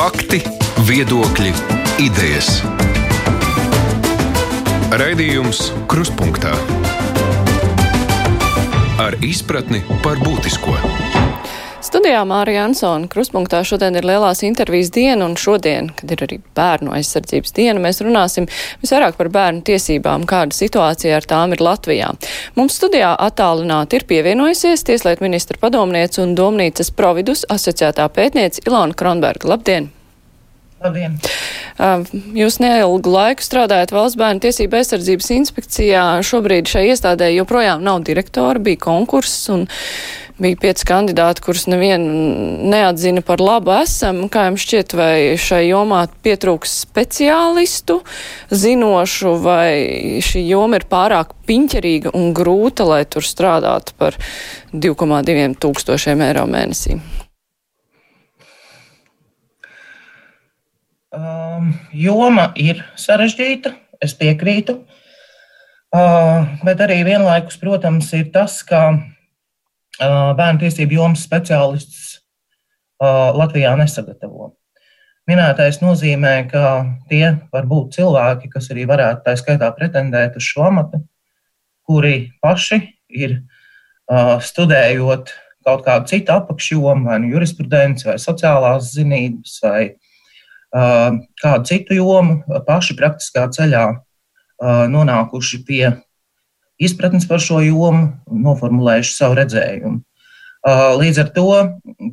Fakti, viedokļi, idejas. Raidījums Kruspunkta ar izpratni par būtisko. Studijā Mārija Ansona kruspunktā šodien ir lielās intervijas diena, un šodien, kad ir arī bērnu aizsardzības diena, mēs runāsim visvairāk par bērnu tiesībām, kāda situācija ar tām ir Latvijā. Mums studijā attālināti ir pievienojusies Tieslietu ministra padomniece un Domnīcas Providus asociētā pētniece Ilona Kronberga. Labdien! Labdien! Jūs neilgu laiku strādājat Valsts bērnu tiesību aizsardzības inspekcijā. Šobrīd šai iestādē joprojām nav direktora, bija konkurss un bija pieci kandidāti, kurus nevienu neatzina par labu esam. Kā jums šķiet, vai šai jomā pietrūks speciālistu zinošu, vai šī joma ir pārāk piņķerīga un grūta, lai tur strādātu par 2,2 tūkstošiem eiro mēnesī? Um, joma ir sarežģīta, es piekrītu. Uh, bet arī vienlaikus, protams, ir tas, ka bērnu tiesību jomas speciālists Latvijā nesagatavo. Minētais nozīmē, ka tie var būt cilvēki, kas arī varētu tā skaitā pretendēt uz šo amatu, kuri paši ir studējot kaut kādu citu apakšjomu, vai nu jurisprudenci, vai sociālās zinības, vai kādu citu jomu, paši praktiskā ceļā nonākuši pie izpratnes par šo jomu, noformulējuši savu redzējumu. Līdz ar to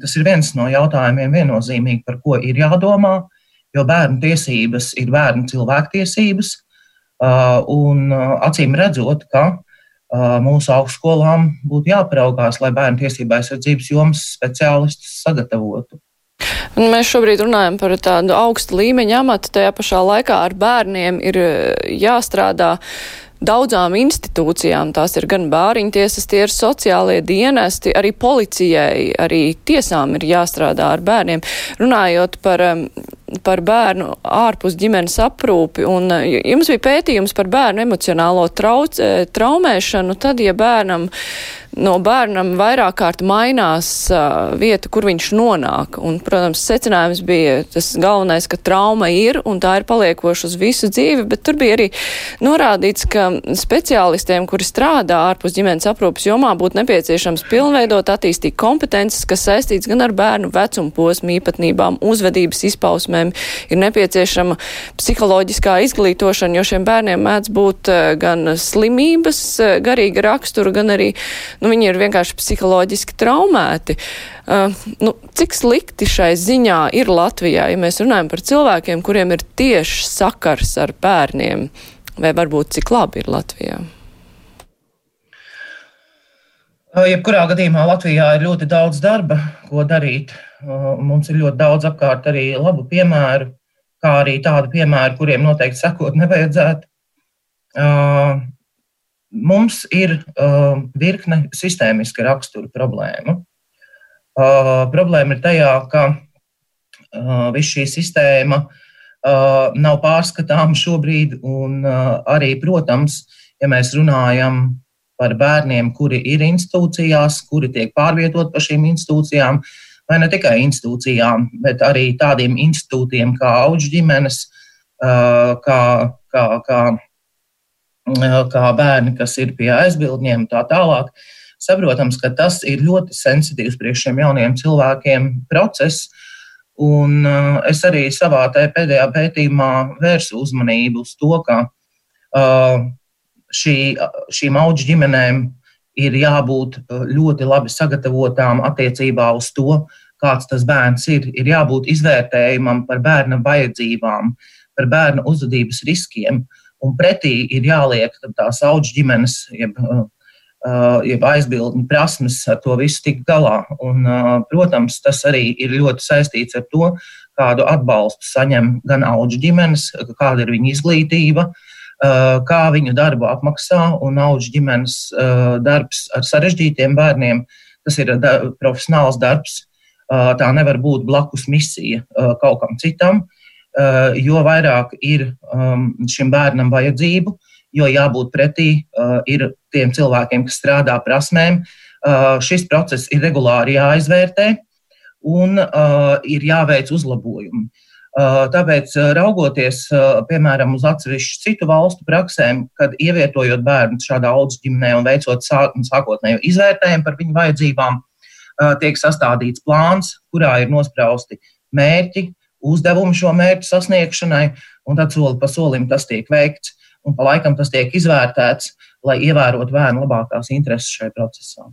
tas ir viens no jautājumiem, viennozīmīgi, par ko ir jādomā, jo bērnu tiesības ir bērnu cilvēktiesības. Un acīm redzot, ka mūsu augstskolām būtu jāparaugās, lai bērnu tiesība aizsardzības jomas speciālistus sagatavotu. Mēs šobrīd runājam par tādu augstu līmeņa amatu, tajā pašā laikā ar bērniem ir jāstrādā daudzām institūcijām. Tās ir gan bāriņtiesas, tie ir sociālie dienesti, arī policijai, arī tiesām ir jāstrādā ar bērniem. Runājot par, par bērnu ārpus ģimenes aprūpi, un uh, jums bija pētījums par bērnu emocionālo trauc, eh, traumēšanu, tad, ja bērnam no bērnam vairāk kārt mainās uh, vieta, kur viņš nonāk. Un, protams, secinājums bija tas galvenais, ka trauma ir un tā ir paliekoša uz visu dzīvi, bet tur bija arī norādīts, ka speciālistiem, kuri strādā ārpus ģimenes aprūpas jomā, būtu nepieciešams pilnveidot, attīstīt kompetences, kas saistīts gan ar bērnu vecumu posmu īpatnībām, uzvedības izpausmēm, ir nepieciešama psiholoģiskā izglītošana, jo šiem bērniem mēdz būt gan slimības, garīga rakstura, gan arī nu, nu, viņi ir vienkārši psiholoģiski traumēti. Uh, nu, cik slikti šai ziņā ir Latvijā, ja mēs runājam par cilvēkiem, kuriem ir tieši sakars ar bērniem, vai varbūt cik labi ir Latvijā? Uh, jebkurā gadījumā Latvijā ir ļoti daudz darba, ko darīt. Uh, mums ir ļoti daudz apkārt arī labu piemēru, kā arī tādu piemēru, kuriem noteikti sekot nevajadzētu. Mums ir uh, virkne sistēmiska rakstura problēmu. Uh, problēma ir tajā, ka uh, viss šī sistēma uh, nav pārskatāma šobrīd, un uh, arī, protams, ja mēs runājam par bērniem, kuri ir institūcijās, kuri tiek pārvietot pa šīm institūcijām, vai ne tikai institūcijām, bet arī tādiem institūtiem kā auģu ģimenes, uh, kā, kā, kā kā bērni, kas ir pie aizbildņiem un tā tālāk. Saprotams, ka tas ir ļoti sensitīvs priekš šiem jauniem cilvēkiem process. Un es arī savā pēdējā pētījumā vērsu uzmanību uz to, ka šī, šīm auģu ģimenēm ir jābūt ļoti labi sagatavotām attiecībā uz to, kāds tas bērns ir. Ir jābūt izvērtējumam par bērna vajadzībām, par bērna uzvedības riskiem. Uh, un pretī ir jāliek tās auģu ģimenes, jeb, uh, uh, jeb aizbildņu prasmes ar to visu tikt galā. Un, uh, protams, tas arī ir ļoti saistīts ar to, kādu atbalstu saņem gan auģu ģimenes, kāda ir viņu izglītība, kā viņu darbu apmaksā, un auģu ģimenes darbs ar sarežģītiem bērniem. Tas ir profesionāls darbs. Tā nevar būt blakus misija kaut kam citam. Eh, jo vairāk ir um, šim bērnam vajadzību, jo jābūt pretī uh, ir tiem cilvēkiem, kas strādā prasmēm. Uh, šis process ir regulāri jāizvērtē. un ir jāveic uzlabojumi. Tāpēc, raugoties, piemēram, uz atsevišķu citu valstu praksēm, kad ievietojot bērnu šādā audzes ģimenē un veicot sāk, sākotnēju izvērtējumu par viņu vajadzībām, tiek sastādīts plāns, kurā ir nosprausti mērķi, uzdevumi šo mērķu sasniegšanai, un tad soli pa solim tas tiek veikts, un pa laikam tas tiek izvērtēts lai ievērotu bērnu labākās intereses šajā procesā.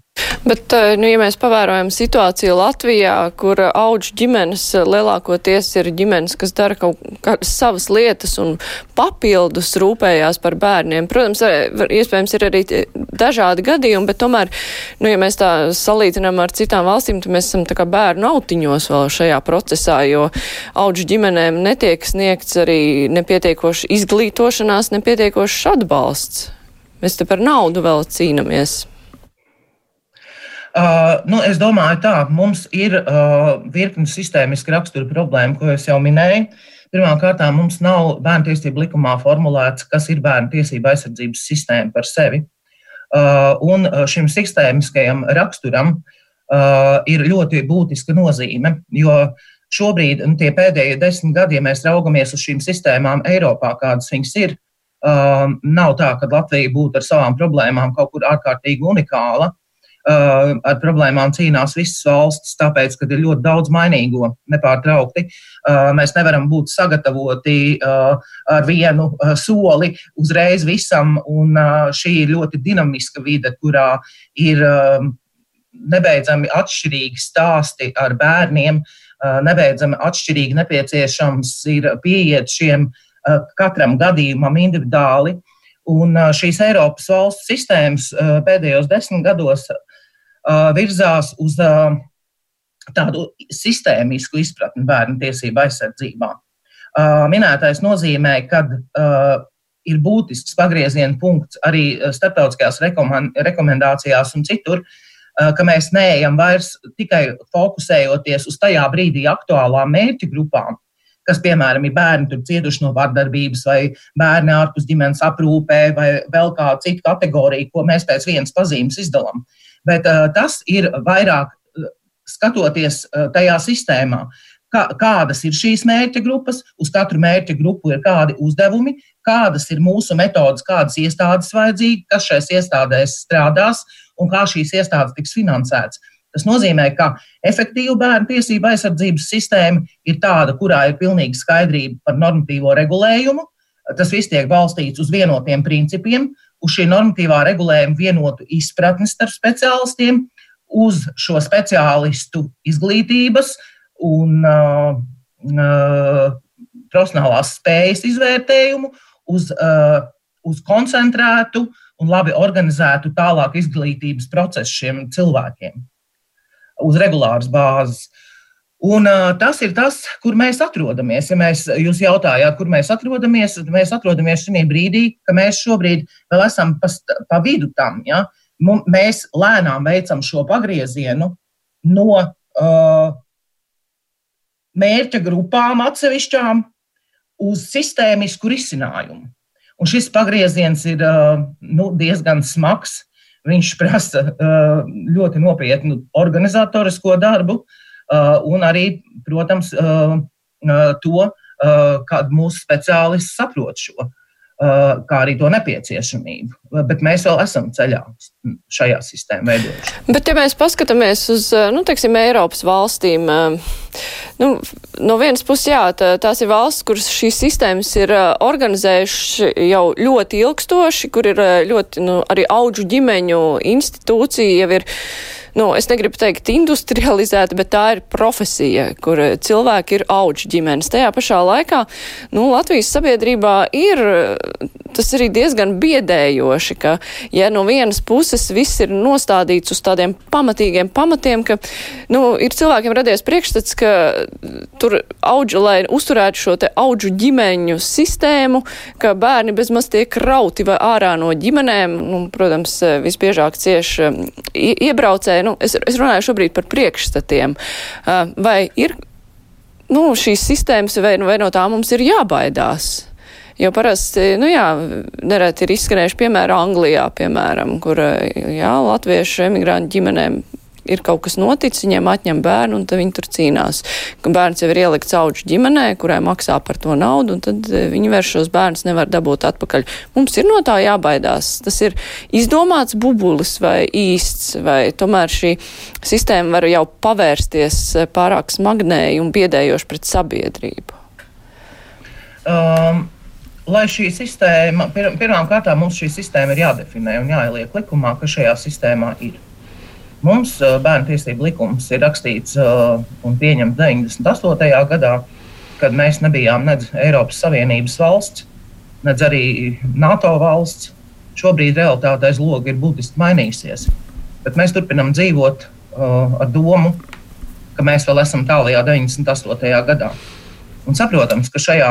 Bet, eh, nu, ja mēs pavērojam situāciju Latvijā, kur auģu ģimenes lielākoties ir ģimenes, kas dara kaut kādas savas lietas un papildus rūpējās par bērniem, protams, var, iespējams ir arī dažādi gadījumi, bet tomēr, nu, ja mēs tā salīdzinām ar citām valstīm, tad mēs esam tā kā bērnu autiņos vēl šajā procesā, jo auģu ģimenēm netiek sniegts arī nepietiekoši izglītošanās, nepietiekošs atbalsts. Mēs te par naudu vēl cīnāmies. Uh, nu, es domāju, tā mums ir uh, virkni sistēmiski rakstura problēma, ko jau minēju. Pirmkārt, mums nav bērnu tiesību likumā formulēts, kas ir bērnu tiesību aizsardzības sistēma par sevi. Uh, un šim sistēmiskajam raksturam uh, ir ļoti būtiska nozīme, jo šobrīd, nu, tie pēdējie desmit gadi, ja mēs raugamies uz šīm sistēmām Eiropā, kādas viņas ir, Uh, nav tā, ka Latvija būtu ar savām problēmām kaut kur ārkārtīgi unikāla. Uh, ar problēmām cīnās visas valstis, tāpēc, ka ir ļoti daudz mainīgo nepārtraukti. Uh, mēs nevaram būt sagatavoti uh, ar vienu uh, soli uzreiz visam, un uh, šī ir ļoti dinamiska vide, kurā ir um, nebeidzami atšķirīgi stāsti ar bērniem, nebeidzami atšķirīgi nepieciešams ir pieiet šiem uh, Eh, katram gadījumam individuāli. Un eh, šīs Eiropas valstu sistēmas eh, pēdējos desmit gados virzās uz tādu sistēmisku izpratni bērnu tiesību aizsardzībā. Minētais nozīmē, ka ir būtisks pagrieziena punkts arī starptautiskajās rekomendācijās un citur, ka mēs neejam vairs tikai fokusējoties uz tajā brīdī aktuālām mērķu grupām, kas, piemēram, ir bērni tur cietuši no vardarbības, vai bērni ārpus ģimenes aprūpē, vai vēl kāda cita kategorija, ko mēs pēc vienas pazīmes izdalām. Bet uh, tas ir vairāk uh, skatoties uh, tajā sistēmā. Kā, kādas ir šīs mērķa grupas, uz katru mērķa grupu ir kādi uzdevumi, kādas ir mūsu metodas, kādas iestādes vajadzīgas, kas šajās iestādēs strādās un kā šīs iestādes tiks finansētas. Tas nozīmē, ka efektīva bērnu tiesība aizsardzības sistēma ir tāda, kurā ir pilnīga skaidrība par normatīvo regulējumu. Tas viss tiek balstīts uz vienotiem principiem, uz šī normatīvā regulējuma vienotu izpratni starp speciālistiem, uz šo speciālistu izglītības un uh, uh, profesionālās spējas izvērtējumu, uz, uh, uz koncentrētu un labi organizētu tālāk izglītības procesu šiem cilvēkiem uz regulāras bāzes. Un, uh, tas ir tas, kur mēs atrodamies. Ja mēs, jūs jautājāt, kur mēs atrodamies, tad mēs atrodamies šajā brīdī, ka mēs šobrīd vēl esam pa, pa vidu tam. Ja? Mēs lēnām veicam šo pagriezienu no uh, mērķa grupām atsevišķām uz sistēmisku risinājumu. Un šis pagrieziens ir nu, diezgan smags. Viņš prasa uh, ļoti nopietnu organizatorisko darbu uh, un arī, protams, uh, to, kādu mūsu speciālisti saprot šo, kā arī to nepieciešamību. Bet mēs vēl esam ceļā šajā sistēmā veidošanā. Bet, ja mēs paskatāmies uz, nu, teiksim, Eiropas valstīm, nu, no vienas puses, jā, tā, tās ir valsts, kuras šīs sistēmas ir organizējuši jau ļoti ilgstoši, kur ir ļoti, nu, arī auģu ģimeņu institūcija jau ir nu, es negribu teikt industrializēta, bet tā ir profesija, kur cilvēki ir auģi ģimenes. Tajā pašā laikā, nu, Latvijas sabiedrībā ir tas arī diezgan biedējoši, ka, ja no vienas puses viss ir nostādīts uz tādiem pamatīgiem pamatiem, ka, nu, ir cilvēkiem radies priekšstats, ka tur auģi, lai uzturētu šo te auģu ģimeņu sistēmu, ka bērni bezmaz tiek rauti vai ārā no ģimenēm, nu, protams, visbiežāk cieši iebraucēji, nu, es, es runāju šobrīd par priekšstatiem, vai ir, nu, šīs sistēmas, vai, vai no tā mums ir jābaidās? Jo parasti, nu jā, nereti ir izskanējuši piemēra Anglijā, piemēram, kur, jā, latviešu emigrantu ģimenēm ir kaut kas noticis, viņiem atņem bērnu, un tad viņi tur cīnās. Ka bērns jau ir ielikts auģu ģimenē, kurai maksā par to naudu, un tad eh, viņi vairs šos bērnus nevar dabūt atpakaļ. Mums ir no tā jābaidās. Tas ir izdomāts bubulis vai īsts, vai tomēr šī sistēma var jau pavērsties eh, pārāk smagnēji un biedējoši pret sabiedrību. Um, lai šī sistēma, pir, pirmām kārtām mums šī sistēma ir jādefinē un jāieliek likumā, kas šajā sistēmā ir. Mums uh, bērnu tiesību likums ir rakstīts uh, un pieņemts 98. gadā, kad mēs nebijām nedz Eiropas Savienības valsts, nedz arī NATO valsts. Šobrīd realitāte aiz loga ir būtiski mainījusies. Bet mēs turpinām dzīvot uh, ar domu, ka mēs vēl esam tālajā 98. gadā. Un saprotams, ka šajā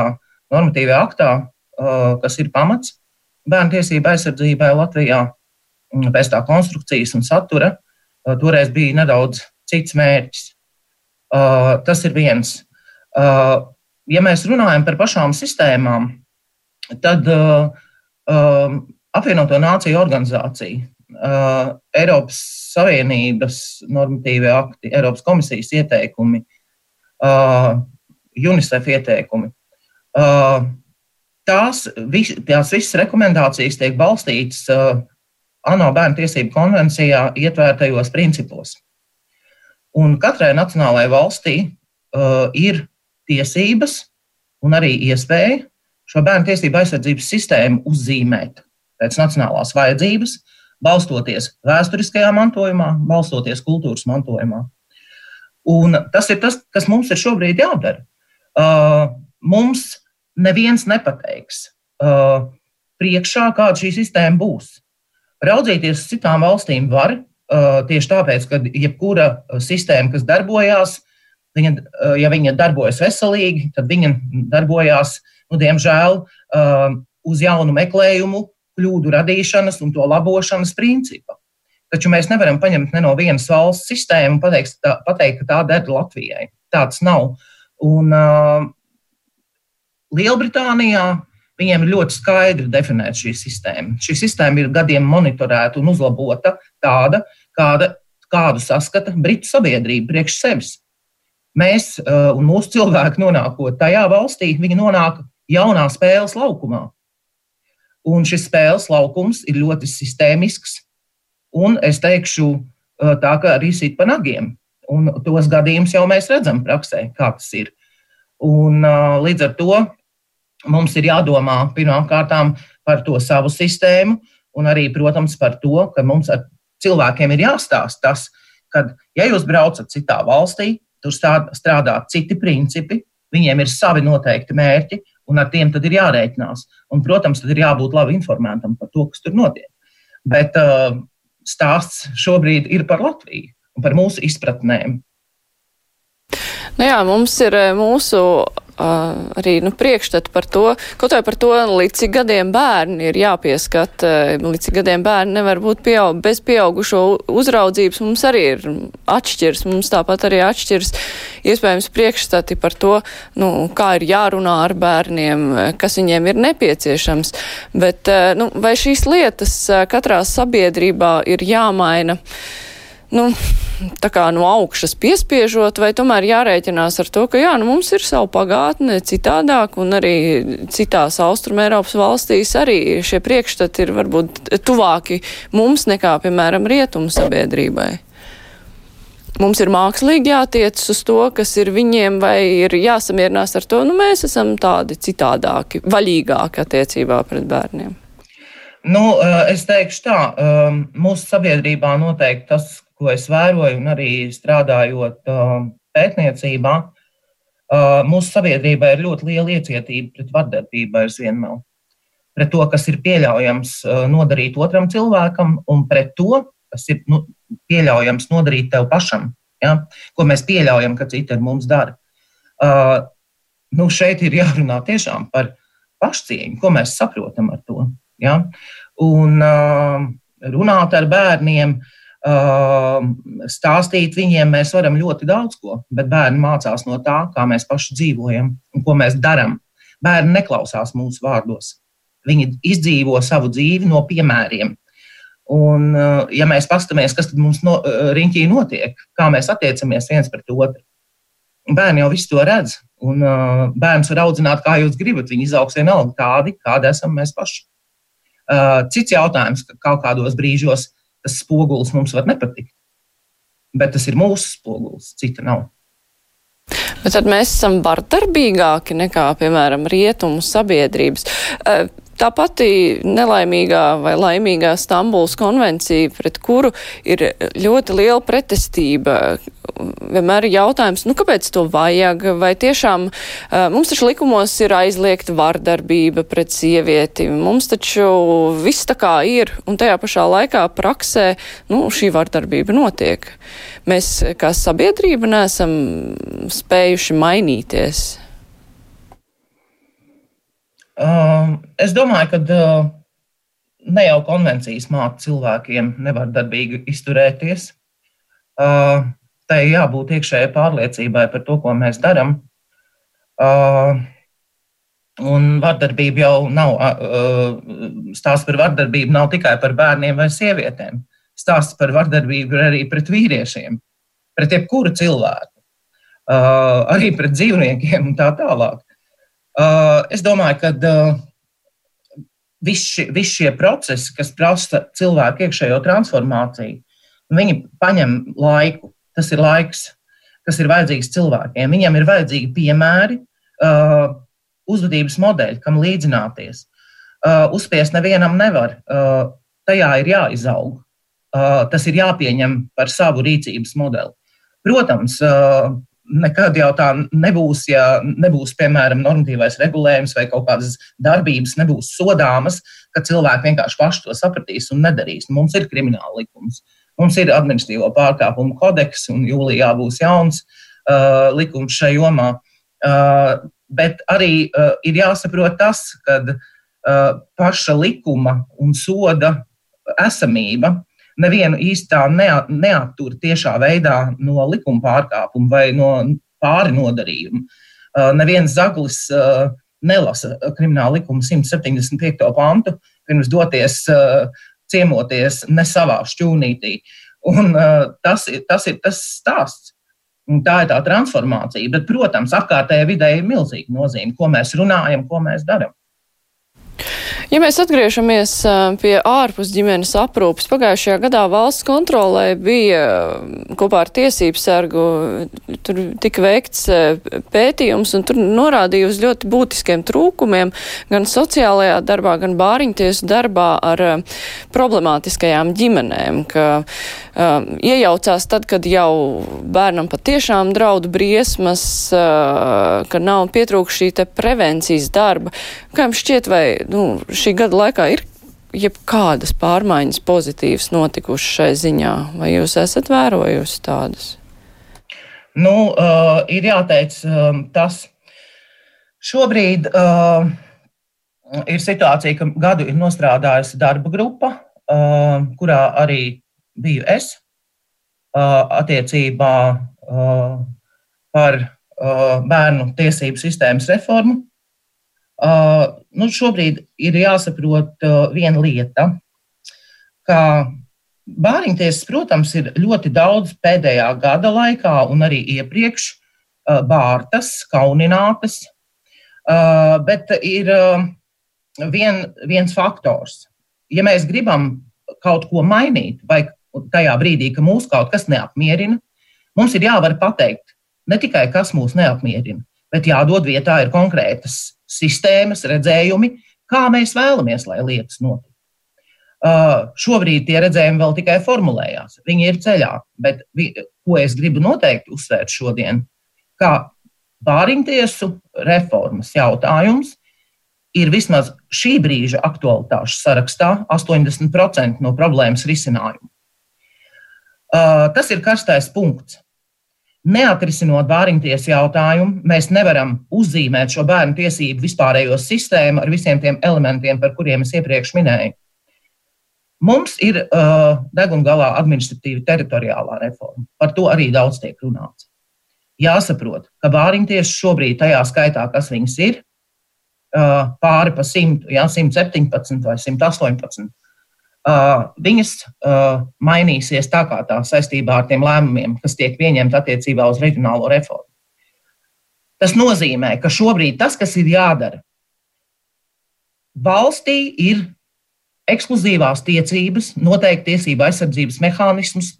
normatīvajā aktā kas ir pamats bērnu tiesību aizsardzībai Latvijā. Pēc tā konstrukcijas un satura toreiz bija nedaudz cits mērķis. Tas ir viens. Ja mēs runājam par pašām sistēmām, tad apvienoto nāciju organizācija, Eiropas Savienības normatīvie akti, Eiropas komisijas ieteikumi, UNICEF ieteikumi tās, vis, tās visas rekomendācijas tiek balstītas uh, ANO bērnu tiesību konvencijā ietvērtajos principos. Un katrai nacionālajai valstī uh, ir tiesības un arī iespēja šo bērnu tiesību aizsardzības sistēmu uzzīmēt pēc nacionālās vajadzības, balstoties vēsturiskajā mantojumā, balstoties kultūras mantojumā. Un tas ir tas, kas mums ir šobrīd jādara. Uh, mums neviens nepateiks uh, priekšā, kāda šī sistēma būs. Raudzīties uz citām valstīm var, uh, tieši tāpēc, ka jebkura sistēma, kas darbojās, viņa, uh, ja viņa darbojas veselīgi, tad viņa darbojās, nu, diemžēl, uh, uz jaunu meklējumu, kļūdu radīšanas un to labošanas principa. Taču mēs nevaram paņemt ne no vienas valsts sistēmu un pateikt, tā, pateikt ka tā der Latvijai. Tāds nav. Un, uh, Lielbritānijā viņiem ir ļoti skaidri definēta šī sistēma. Šī sistēma ir gadiem monitorēta un uzlabota tāda, kāda, kādu saskata Britu sabiedrība priekš sevis. Mēs uh, un mūsu cilvēki nonākot tajā valstī, viņi nonāk jaunā spēles laukumā. Un šis spēles laukums ir ļoti sistēmisks, un es teikšu, uh, tā kā arī sit pa nagiem. Un tos gadījumus jau mēs redzam praksē, kā tas ir. Un, uh, līdz ar to mums ir jādomā pirmkārt par to savu sistēmu, un arī, protams, par to, ka mums ar cilvēkiem ir jāstāsta tas, ka, ja jūs braucat citā valstī, tur strādā citi principi, viņiem ir savi noteikti mērķi, un ar tiem tad ir jārēķinās. Un, protams, tad ir jābūt labi informētam par to, kas tur notiek. Bet uh, stāsts šobrīd ir par Latviju un par mūsu izpratnēm. Nu jā, mums ir mūsu arī nu, priekšstatu par to, kaut vai par to, līdz cik gadiem bērni ir jāpieskat, līdz cik gadiem bērni nevar būt pieaug, bez pieaugušo uzraudzības, mums arī ir atšķirs, mums tāpat arī atšķirs iespējams priekšstati par to, nu, kā ir jārunā ar bērniem, kas viņiem ir nepieciešams, bet nu, vai šīs lietas katrā sabiedrībā ir jāmaina? Nu, tā kā no augšas piespiežot, vai tomēr jārēķinās ar to, ka jā, nu, mums ir savu pagātne citādāk, un arī citās Austrum Eiropas valstīs arī šie priekšstati ir varbūt tuvāki mums nekā, piemēram, rietumu sabiedrībai. Mums ir mākslīgi jātiec uz to, kas ir viņiem, vai ir jāsamierinās ar to, nu mēs esam tādi citādāki, vaļīgāki attiecībā pret bērniem. Nu, es teikšu tā, mūsu sabiedrībā noteikti tas, ko es vēroju, un arī strādājot um, pētniecībā, uh, mūsu sabiedrībā ir ļoti liela iecietība pret vardarbību aizvien vēl. Pret to, kas ir pieļaujams uh, nodarīt otram cilvēkam, un pret to, kas ir nu, pieļaujams nodarīt tev pašam, ja? ko mēs pieļaujam, ka citi ar mums dara. Uh, nu, šeit ir jārunā tiešām par pašcieņu, ko mēs saprotam ar to. Ja? Un uh, runāt ar bērniem, uh, stāstīt viņiem mēs varam ļoti daudz ko, bet bērni mācās no tā, kā mēs paši dzīvojam un ko mēs darām. Bērni neklausās mūsu vārdos. Viņi izdzīvo savu dzīvi no piemēriem. Un, ja mēs paskatāmies, kas mums no, riņķī notiek, kā mēs attiecamies viens pret otru, bērni jau visu to redz. Un uh, bērns var audzināt, kā jūs gribat. Viņi izaugs vienalga tādi, kādi esam mēs paši. Uh, cits jautājums, ka kaut kādos brīžos tas spogulis mums var nepatikt. Bet tas ir mūsu spogulis, cita nav. Bet tad mēs esam vardarbīgāki nekā, piemēram, rietumu sabiedrības. Uh, Tā pati nelaimīgā vai laimīgā Stambuls konvencija, pret kuru ir ļoti liela pretestība, vienmēr ir jautājums, nu, kāpēc to vajag, vai tiešām mums taču likumos ir aizliegta vardarbība pret sievieti, mums taču viss tā kā ir, un tajā pašā laikā praksē, nu, šī vardarbība notiek. Mēs kā sabiedrība neesam spējuši mainīties. Uh, es domāju, ka uh, ne jau konvencijas māca cilvēkiem nevardarbīgi izturēties. Uh, tai jābūt iekšējai pārliecībai par to, ko mēs darām. Un vardarbība jau nav, stāsts par vardarbību nav tikai par bērniem vai sievietēm. Stāsts par vardarbību ir arī pret vīriešiem, pret jebkuru cilvēku, arī pret dzīvniekiem un tā tālāk. Uh, es domāju, ka uh, visi vis šie procesi, kas prasa cilvēku iekšējo transformāciju, viņi paņem laiku. Tas ir laiks, kas ir vajadzīgs cilvēkiem. Viņiem ir vajadzīgi piemēri, uh, uzvedības modeļi, kam līdzināties. Uzspiest nevienam nevar. Tajā ir jāizaug. Tas ir jāpieņem par savu rīcības modeli. Protams, nekad jau tā nebūs, ja nebūs, piemēram, normatīvais regulējums vai kaut kādas darbības nebūs sodāmas, ka cilvēki vienkārši paši to sapratīs un nedarīs. Mums ir krimināla likums, mums ir administratīvo pārkāpumu kodeks, un jūlijā būs jauns uh, likums šajā jomā. Uh, bet arī uh, ir jāsaprot tas, ka uh, paša likuma un soda esamība nevienu īstā neattur tiešā veidā no likuma pārkāpuma vai no pāri nodarījuma. Uh, neviens zaglis uh, nelasa krimināla likuma 175. pantu pirms doties uh, ciemoties ne savā šķūnītī. Un, tas, ir, tas ir tas stāsts. Un tā ir tā transformācija. Bet, protams, apkārtējai vidē ir milzīga nozīme, ko mēs runājam, ko mēs darām. Ja mēs atgriežamies pie ārpus ģimenes aprūpas, pagājušajā gadā valsts kontrolē bija kopā ar tiesību sargu, tur tika veikts pētījums un tur norādīja uz ļoti būtiskiem trūkumiem gan sociālajā darbā, gan bāriņtiesu darbā ar problemātiskajām ģimenēm, ka um, iejaucās tad, kad jau bērnam patiešām draudu briesmas, uh, ka nav pietrūkst šī prevencijas darba. Kā jums šķiet, vai nu, šī gada laikā ir jebkādas pārmaiņas pozitīvas notikušas šai ziņā, vai jūs esat vērojusi tādas? Nu, uh, ir jāteic um, tas. Šobrīd uh, ir situācija, ka gadu ir nostrādājusi darba grupa, uh, kurā arī biju es uh, attiecībā uh, par uh, bērnu tiesību sistēmas reformu. Uh, nu, šobrīd ir jāsaprot uh, viena lieta, ka bāriņtiesas, protams, ir ļoti daudz pēdējā gada laikā un arī iepriekš uh, bārtas, kauninātas, uh, bet ir vien, viens faktors. Ja mēs gribam kaut ko mainīt, vai tajā brīdī, ka mūs kaut kas neapmierina, mums ir jāvar pateikt ne tikai, kas mūs neapmierina, bet jādod vietā ir konkrētas sistēmas, redzējumi, kā mēs vēlamies, lai lietas notiktu. Uh, šobrīd tie redzējumi vēl tikai formulējās, viņi ir ceļā, bet vi, ko es gribu noteikti uzsvērt šodien, kā bāriņtiesu reformas jautājums ir vismaz šī brīža aktualitāšu sarakstā 80% no problēmas risinājumu. Uh, tas ir karstais punkts. Neatrisinot bāriņtiesu jautājumu, mēs nevaram uzzīmēt šo bērnu tiesību vispārējo sistēmu ar visiem tiem elementiem, par kuriem es iepriekš minēju. Mums ir uh, deguna galā administratīva teritoriālā reforma. Par to arī daudz tiek runāts. Jāsaprot, ka bāriņtieši šobrīd, tajā skaitā, kas viņas ir, uh, pāri pa 100, jā, 117 vai 118, viņas mainīsies tā kā tā saistībā ar tiem lēmumiem, kas tiek pieņemti attiecībā uz reģionālo reformu. Tas nozīmē, ka šobrīd tas, kas ir jādara, valstī ir ekskluzīvās tiecības, noteikti tiesība aizsardzības mehānismus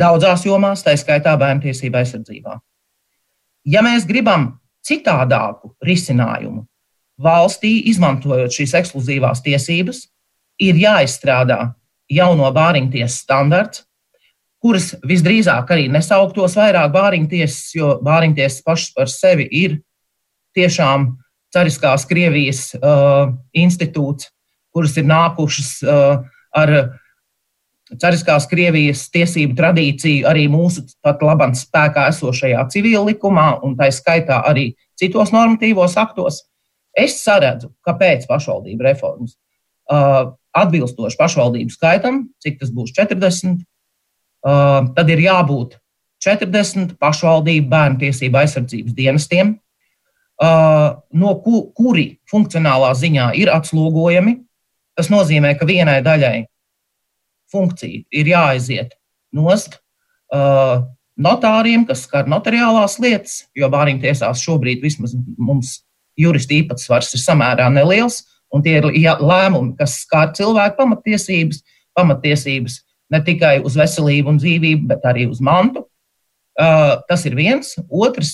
daudzās jomās, tā skaitā bērnu tiesību aizsardzībā. Ja mēs gribam citādāku risinājumu valstī, izmantojot šīs ekskluzīvās tiesības, ir jāizstrādā jauno bāriņtiesas standarts, kuras visdrīzāk arī nesauktos vairāk bāriņtiesas, jo bāriņtiesas pašas par sevi ir tiešām cariskās Krievijas uh, institūts, kuras ir nākušas uh, ar cariskās Krievijas tiesību tradīciju arī mūsu pat labam spēkā esošajā civil likumā un tā skaitā arī citos normatīvos aktos. Es saredzu, kāpēc pašvaldību reformas uh, atbilstoši pašvaldību skaitam, cik tas būs 40, uh, tad ir jābūt 40 pašvaldību bērnu tiesību aizsardzības dienestiem, uh, no ku, kuri funkcionālā ziņā ir atslogojami. Tas nozīmē, ka vienai daļai funkcija ir jāaiziet nost uh, notāriem, kas skar notariālās lietas, jo bāriņu tiesās šobrīd vismaz mums juristu īpatsvars ir samērā neliels. Un tie ir lēmumi, kas skar cilvēku pamatiesības, pamatiesības ne tikai uz veselību un dzīvību, bet arī uz mantu. Uh, tas ir viens. Otrs,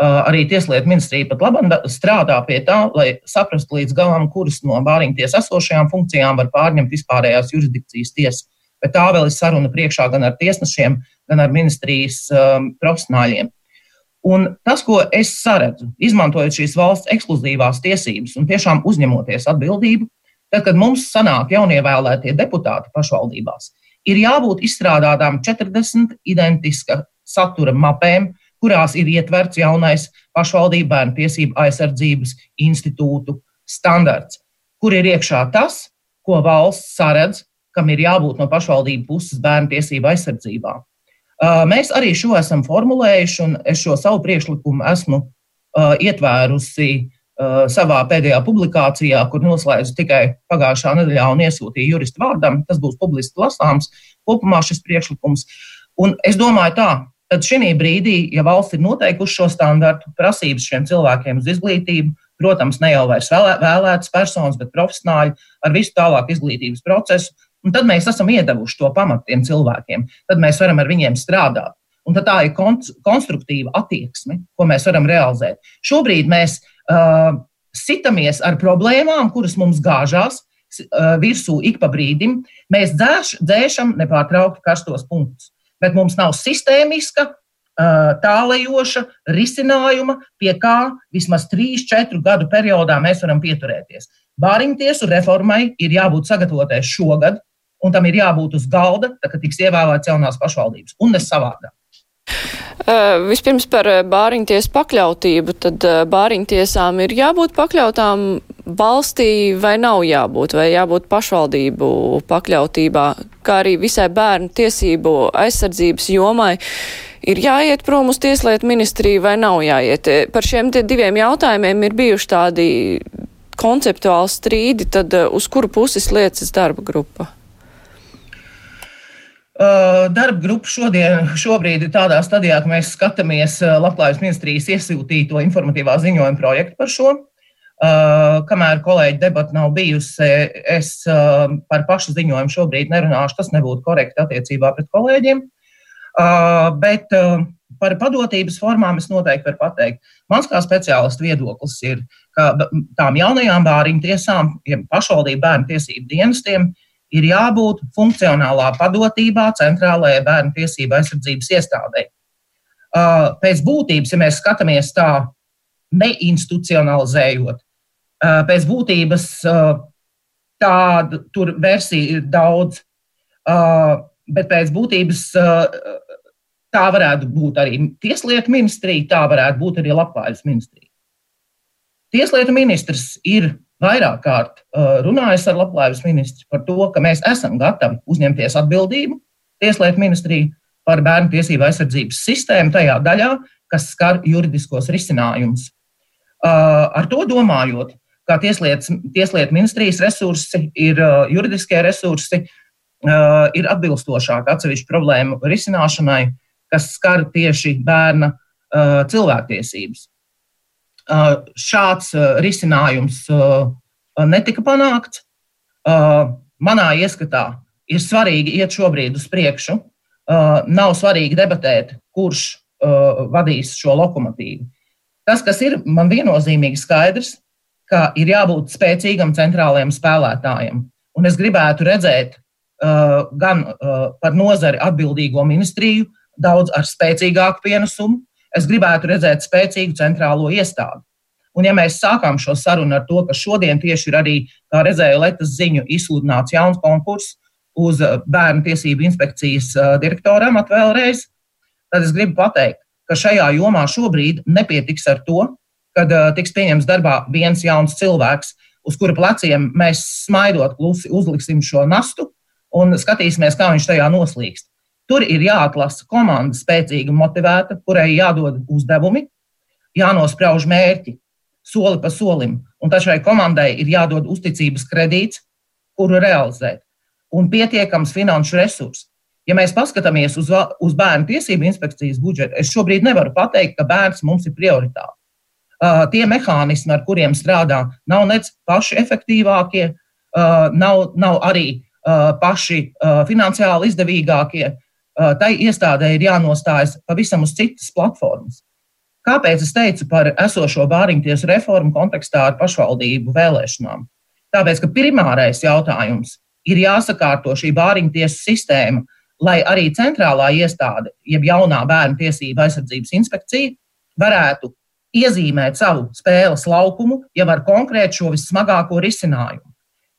uh, arī Tieslietu ministrija pat labi strādā pie tā, lai saprastu līdz galam, kuras no bāriņties esošajām funkcijām var pārņemt vispārējās jurisdikcijas tiesas. Bet tā vēl ir saruna priekšā gan ar tiesnešiem, gan ar ministrijas um, profesionāļiem. Un tas, ko es saredzu, izmantojot šīs valsts ekskluzīvās tiesības un tiešām uzņemoties atbildību, tad, kad mums sanāk jaunievēlētie deputāti pašvaldībās, ir jābūt izstrādātām 40 identiska satura mapēm, kurās ir ietverts jaunais pašvaldību bērnu tiesību aizsardzības institūtu standarts, kur ir iekšā tas, ko valsts saredz, kam ir jābūt no pašvaldību puses bērnu tiesību aizsardzībā. Mēs arī šo esam formulējuši, un es šo savu priekšlikumu esmu ietvērusi savā pēdējā publikācijā, kur noslēdzu tikai pagājušā nedēļā un iesūtīju juristu vārdam. Tas būs publiski lasāms kopumā šis priekšlikums. Un es domāju tā, tad šī brīdī, ja valsts ir noteikusi šo standartu, prasības šiem cilvēkiem uz izglītību, protams, ne jau vairs vēlētas personas, bet profesionāļi ar visu tālāk izglītības procesu, Un tad mēs esam iedevuši to pamatu tiem cilvēkiem. Tad mēs varam ar viņiem strādāt. Un tā ir konstruktīva attieksme, ko mēs varam realizēt. Šobrīd mēs uh, sitamies ar problēmām, kuras mums gāžās uh, virsū ik pa brīdim. Mēs dzēš, dzēšam nepārtraukti karstos punktus, bet mums nav sistēmiska, uh, tālējoša risinājuma, pie kā vismaz 3-4 gadu periodā mēs varam pieturēties. Bāriņtiesu reformai ir jābūt sagatavotai šogad, un tam ir jābūt uz galda, tad, kad tiks ievēlēts jaunās pašvaldības, un ne savādāk. Uh, vispirms par bāriņtiesu pakļautību, tad uh, bāriņtiesām ir jābūt pakļautām valstī vai nav jābūt, vai jābūt pašvaldību pakļautībā, kā arī visai bērnu tiesību aizsardzības jomai. Ir jāiet prom uz tieslietu ministriju vai nav jāiet? Par šiem diviem jautājumiem ir bijuši tādi konceptuāli strīdi, tad uz kuru puses liecas darba grupa? Uh, darba grupa šodien, šobrīd ir tādā stadijā, ka mēs skatāmies uh, Labklājības ministrijas iesūtīto informatīvā ziņojuma projektu par šo. Uh, kamēr kolēģi debata nav bijusi, es par pašu ziņojumu šobrīd nerunāšu. Tas nebūtu korekti attiecībā pret kolēģiem. Bet par padotības formām es noteikti varu pateikt. Mans kā speciālists viedoklis ir, ka tām jaunajām bāriņu tiesām, ja pašvaldību bērnu tiesību dienestiem, ir jābūt funkcionālā padotībā centrālajai bērnu tiesību aizsardzības iestādē. Uh, pēc būtības, ja mēs skatāmies tā neinstitucionalizējot, pēc būtības tāda tur versija ir daudz, bet pēc būtības tā varētu būt arī Tieslietu ministrija, tā varētu būt arī Labklājības ministrija. Tieslietu ministrs ir vairāk kārt uh, runājis ar Labklājības ministru par to, ka mēs esam gatavi uzņemties atbildību Tieslietu ministriju par bērnu tiesību aizsardzības sistēmu tajā daļā, kas skar juridiskos risinājumus. Uh, ar to domājot, kā tieslietu, tieslietu ministrijas resursi, ir juridiskie resursi, ir atbilstošāki atsevišķu problēmu risināšanai, kas skar tieši bērna cilvēktiesības. Šāds risinājums netika panākts. Manā ieskatā ir svarīgi iet šobrīd uz priekšu. Nav svarīgi debatēt, kurš vadīs šo lokomotīvu. Tas, kas ir man viennozīmīgi skaidrs, ka ir jābūt spēcīgam centrālajam spēlētājam. Un es gribētu redzēt gan par nozari atbildīgo ministriju, daudz ar spēcīgāku pienesumu. Es gribētu redzēt spēcīgu centrālo iestādi. Un, ja mēs sākām šo sarunu ar to, ka šodien tieši ir arī, kā redzēju, Latvijas ziņu izsludināts jauns konkurss uz bērnu tiesību inspekcijas direktoram atvēlreiz, tad es gribu pateikt, ka šajā jomā šobrīd nepietiks ar to, kad uh, tiks pieņemts darbā viens jauns cilvēks, uz kura pleciem mēs smaidot klusi uzliksim šo nastu un skatīsimies, kā viņš tajā noslīkst. Tur ir jāatlasa komanda spēcīga, motivēta, kurai jādod uzdevumi, jānosprauž mērķi soli pa solim, un tad šai komandai ir jādod uzticības kredīts, kuru realizēt, un pietiekams finanšu resurss. Ja mēs paskatāmies uz, uz bērnu tiesību inspekcijas budžetu, es šobrīd nevaru pateikt, ka bērns mums ir prioritāte. Uh, tie mehānismi, ar kuriem strādā, nav nec paši efektīvākie, uh, nav, nav arī uh, paši finansiāli izdevīgākie. Tai iestādē ir jānostājas pavisam uz citas platformas. Kāpēc es teicu par esošo bāriņtiesu reformu kontekstā ar pašvaldību vēlēšanām? Tāpēc, ka primārais jautājums ir jāsakārto šī bāriņtiesu sistēma, lai arī centrālā iestāde, jeb jaunā bērnu tiesība aizsardzības inspekcija, varētu iezīmēt savu spēles laukumu jau ar konkrētu šo vissmagāko risinājumu.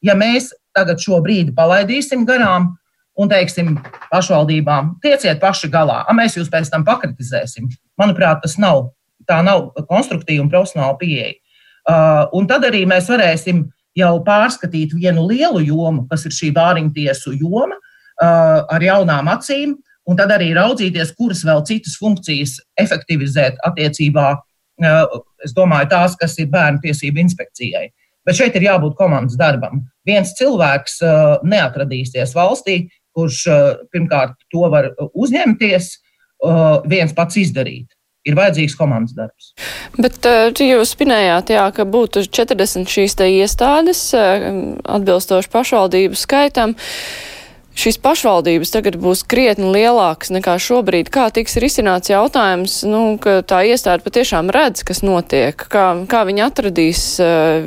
Ja mēs tagad šo brīdi palaidīsim garām un teiksim pašvaldībām, tieciet paši galā, a mēs jūs pēc tam pakritizēsim, manuprāt, tas nav, tā nav konstruktīva un profesionāla pieeja. Uh, un tad arī mēs varēsim jau pārskatīt vienu lielu jomu, kas ir šī bāriņtiesu joma, uh, ar jaunām acīm, un tad arī raudzīties, kuras vēl citas funkcijas efektivizēt attiecībā es domāju, tās, kas ir bērnu tiesību inspekcijai. Bet šeit ir jābūt komandas darbam. Viens cilvēks neatradīsies valstī, kurš pirmkārt to var uzņemties, viens pats izdarīt. Ir vajadzīgs komandas darbs. Bet jūs minējāt, jā, ka būtu 40 šīs iestādes atbilstoši pašvaldību skaitam. Šīs pašvaldības tagad būs krietni lielākas nekā šobrīd. Kā tiks risināts jautājums, nu, ka tā iestāde patiešām redz, kas notiek, kā, kā viņi atradīs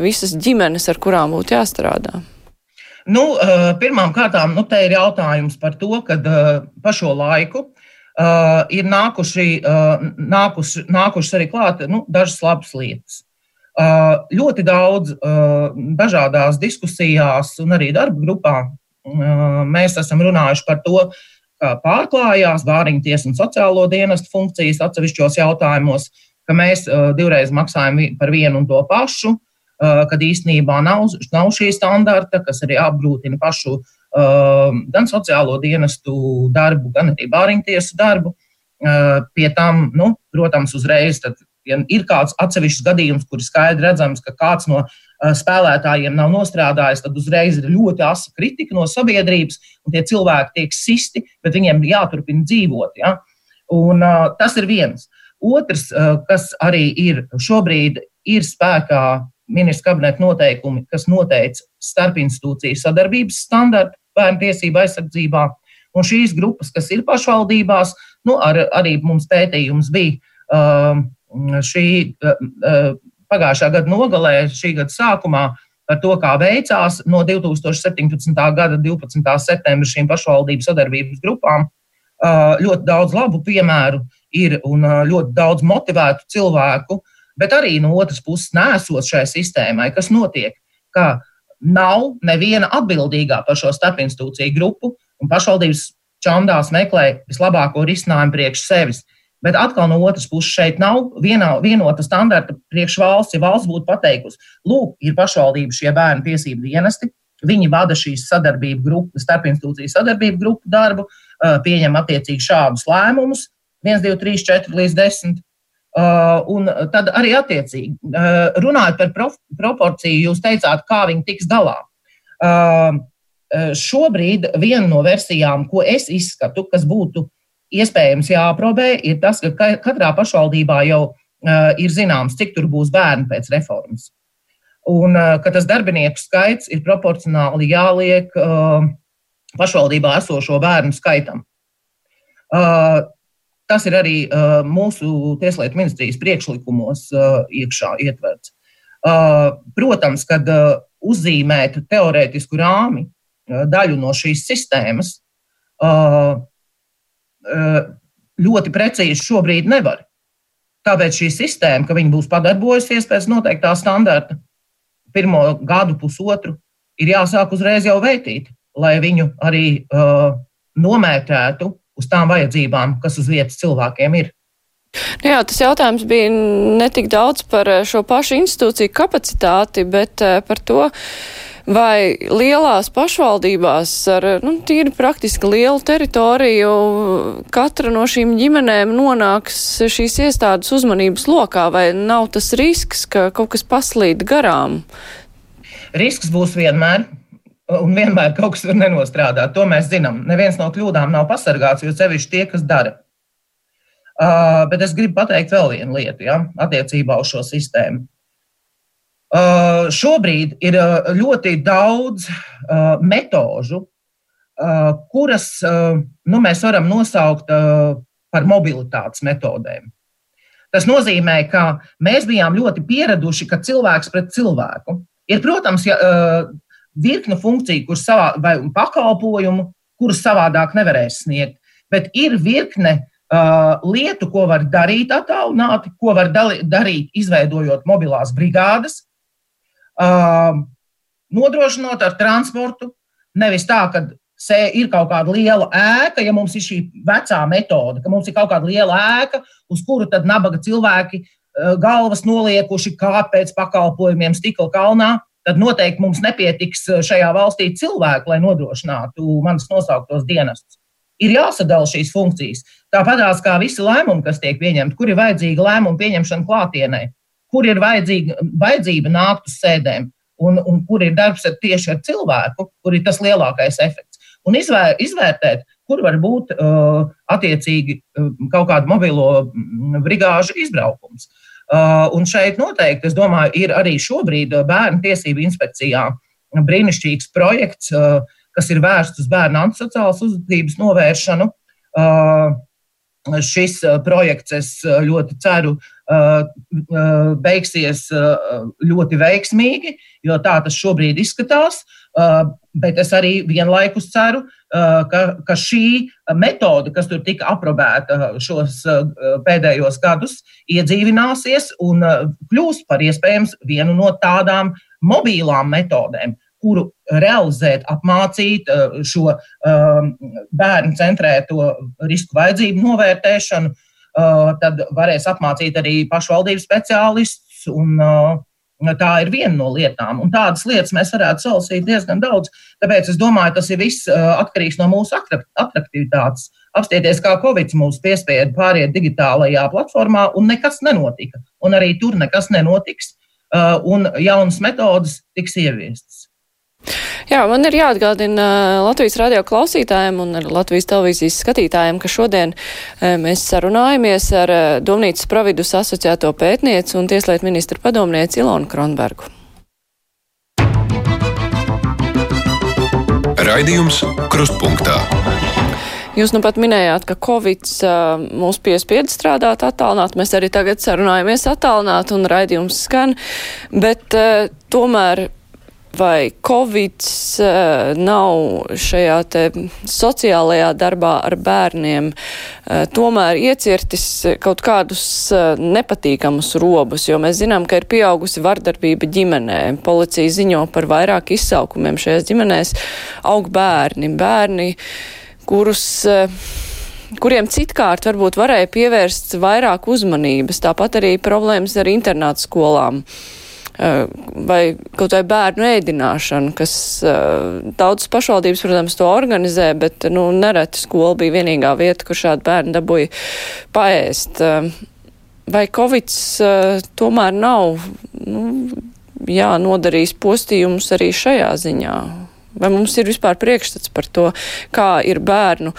visas ģimenes, ar kurām būtu jāstrādā? Nu, uh, pirmām kārtām, nu, te ir jautājums par to, ka uh, pa šo laiku uh, ir nākuši, nākuši, nākušas arī klāt nu, dažas labas lietas. Ļoti daudz dažādās diskusijās un arī darba grupā Mēs esam runājuši par to, ka pārklājās Vāriņu tiesu un sociālo dienestu funkcijas atsevišķos jautājumos, ka mēs divreiz maksājam par vienu un to pašu, kad īstenībā nav, nav šī standarta, kas arī apgrūtina pašu gan sociālo dienestu darbu, gan arī Vāriņu tiesu darbu. Pie tam, nu, protams, uzreiz ja ir kāds atsevišķs gadījums, kur ir skaidri redzams, ka kāds no spēlētājiem nav nostrādājis, tad uzreiz ir ļoti asa kritika no sabiedrības, un tie cilvēki tiek sisti, bet viņiem jāturpina dzīvot. Ja? Un, tas ir viens. Otrs, kas arī ir šobrīd, ir spēkā ministra kabineta noteikumi, kas noteica starpinstitūciju sadarbības standartu bērnu tiesību aizsardzībā. Un šīs grupas, kas ir pašvaldībās, nu, ar, arī mums pētījums bija uh, šī uh, pagājušā gada nogalē, šī gada sākumā par to, kā veicās no 2017. gada 12. septembra šīm pašvaldību sadarbības grupām. Ļoti daudz labu piemēru ir un ļoti daudz motivētu cilvēku, bet arī no otras puses nesot šai sistēmai, kas notiek, ka nav neviena atbildīgā par šo starpinstitūciju grupu, un pašvaldības čandās meklē vislabāko risinājumu priekš sevis. Bet atkal no otras puses šeit nav vienā, vienota standarta priekš valsts. Ja valsts būtu pateikusi, lūk, ir pašvaldību šie bērnu tiesību dienesti, viņi vada šīs sadarbību grupu, starpinstitūciju sadarbību grupu darbu, pieņem attiecīgi šādus lēmumus, 1, 2, 3, 4 līdz 10. Uh, un tad arī attiecīgi, uh, runājot par prof, proporciju, jūs teicāt, kā viņi tiks galā. Uh, šobrīd viena no versijām, ko es izskatu, kas būtu iespējams jāaprobē, ir tas, ka katrā pašvaldībā jau ir zināms, cik tur būs bērni pēc reformas. Un ka tas darbinieku skaits ir proporcionāli jāliek pašvaldībā esošo bērnu skaitam. Tas ir arī uh, mūsu Tieslietu ministrijas priekšlikumos uh, iekšā ietverts. Uh, protams, kad uh, uzzīmēt teorētisku rāmi uh, daļu no šīs sistēmas, uh, uh, ļoti precīzi šobrīd nevar. Tāpēc šī sistēma, ka viņi būs padarbojusies pēc noteiktā standarta, pirmo gadu, pusotru, ir jāsāk uzreiz jau veitīt, lai viņu arī uh, nomētētu uz tām vajadzībām, kas uz vietas cilvēkiem ir. Nu jā, tas jautājums bija ne tik daudz par eh, šo pašu institūciju kapacitāti, bet eh, par to, vai lielās pašvaldībās ar nu, tīri praktiski lielu teritoriju katra no šīm ģimenēm nonāks šīs iestādes uzmanības lokā, vai nav tas risks, ka kaut kas paslīd garām? Risks būs vienmēr un vienmēr kaut kas var nenostrādāt. To mēs zinām. Neviens no kļūdām nav pasargāts, jo sevišķi tie, kas dara. Uh, bet es gribu pateikt vēl vienu lietu ja, attiecībā uz šo sistēmu. Uh, šobrīd ir uh, ļoti daudz uh, metožu, uh, kuras uh, nu, mēs varam nosaukt uh, par mobilitātes metodēm. Tas nozīmē, ka mēs bijām ļoti pieraduši, ka cilvēks pret cilvēku ir, protams, ja, uh, virkne funkciju, kuras savā, vai pakalpojumu, kurus savādāk nevarēs sniegt. Bet ir virkne uh, lietu, ko var darīt attālināti, ko var dali, darīt, izveidojot mobilās brigādes, uh, nodrošinot ar transportu. Nevis tā, ka ir kaut kāda liela ēka, ja mums ir šī vecā metode, ka mums ir kaut kāda liela ēka, uz kuru tad nabaga cilvēki uh, galvas noliekuši kāpt pēc pakalpojumiem stikla kalnā tad noteikti mums nepietiks eh, šajā valstī cilvēku, lai nodrošinātu manas nosauktos dienestus. Ir jāsadala šīs funkcijas. Tāpatās kā visi lēmumi, kas tiek pieņemti, kur ir vajadzīga lēmuma pieņemšana klātienē, kur ir vajadzīga, vajadzība nākt uz sēdēm, un, un kur ir darbs ar tieši ar cilvēku, kur ir tas lielākais efekts. Un izvēr, izvērtēt, kur var būt uh, attiecīgi uh, kaut kāda mobilo mm, brigāžu izbraukums. Uh, un šeit noteikti, es domāju, ir arī šobrīd uh, bērnu tiesību inspekcijā brīnišķīgs projekts, uh, kas ir vērsts uz bērnu antisociālas uzvedības novēršanu. Šis projekts, es ļoti ceru, beigsies ļoti veiksmīgi, jo tā tas šobrīd izskatās. Bet es arī vienlaikus ceru, ka, ka šī metode, kas tur tika aprobēta šos pēdējos gadus, iedzīvināsies un kļūs par iespējams vienu no tādām mobilām metodēm, kuru realizēt, apmācīt šo bērnu centrēto risku vajadzību novērtēšanu. Tad varēs apmācīt arī pašvaldības speciālistus uh, Tā ir viena no lietām, un tādas lietas mēs varētu salasīt diezgan daudz. Tāpēc es domāju, tas ir viss atkarīgs no mūsu attraktivitātes. Apstieties, kā Covid mūs piespieda pāriet digitālajā platformā, un nekas nenotika. Un arī tur nekas nenotiks, un jaunas metodas tiks ieviestas. Jā, man ir jāatgādina Latvijas radio klausītājiem un Latvijas televīzijas skatītājiem, ka šodien mēs sarunājamies ar Domnīcas providus asociēto pētnieci un tieslietu ministra padomnieci Ilonu Kronbergu. Raidījums Krustpunktā. Jūs nu pat minējāt, ka Covid uh, mūs piespied strādāt attālināt. Mēs arī tagad sarunājamies attālināt un raidījums skan, bet uh, tomēr vai Covid uh, nav šajā te sociālajā darbā ar bērniem uh, tomēr iecirtis kaut kādus uh, nepatīkamus robus, jo mēs zinām, ka ir pieaugusi vardarbība ģimenē. Policija ziņo par vairāk izsaukumiem šajās ģimenēs. Aug bērni, bērni, kurus. Kuriem citkārt varbūt varēja pievērst vairāk uzmanības, tāpat arī problēmas ar internātu skolām. Eh, vai kaut vai bērnu ēdināšanu, kas eh, daudzas pašvaldības, protams, to organizē, bet, nu, nereti skola bija vienīgā vieta, kur šādi bērni dabūja paēst. Eh, vai Covid tomēr nav nu, jā, nodarījis postījumus arī šajā ziņā? Vai mums ir vispār priekšstats par to, kā ir bērnu,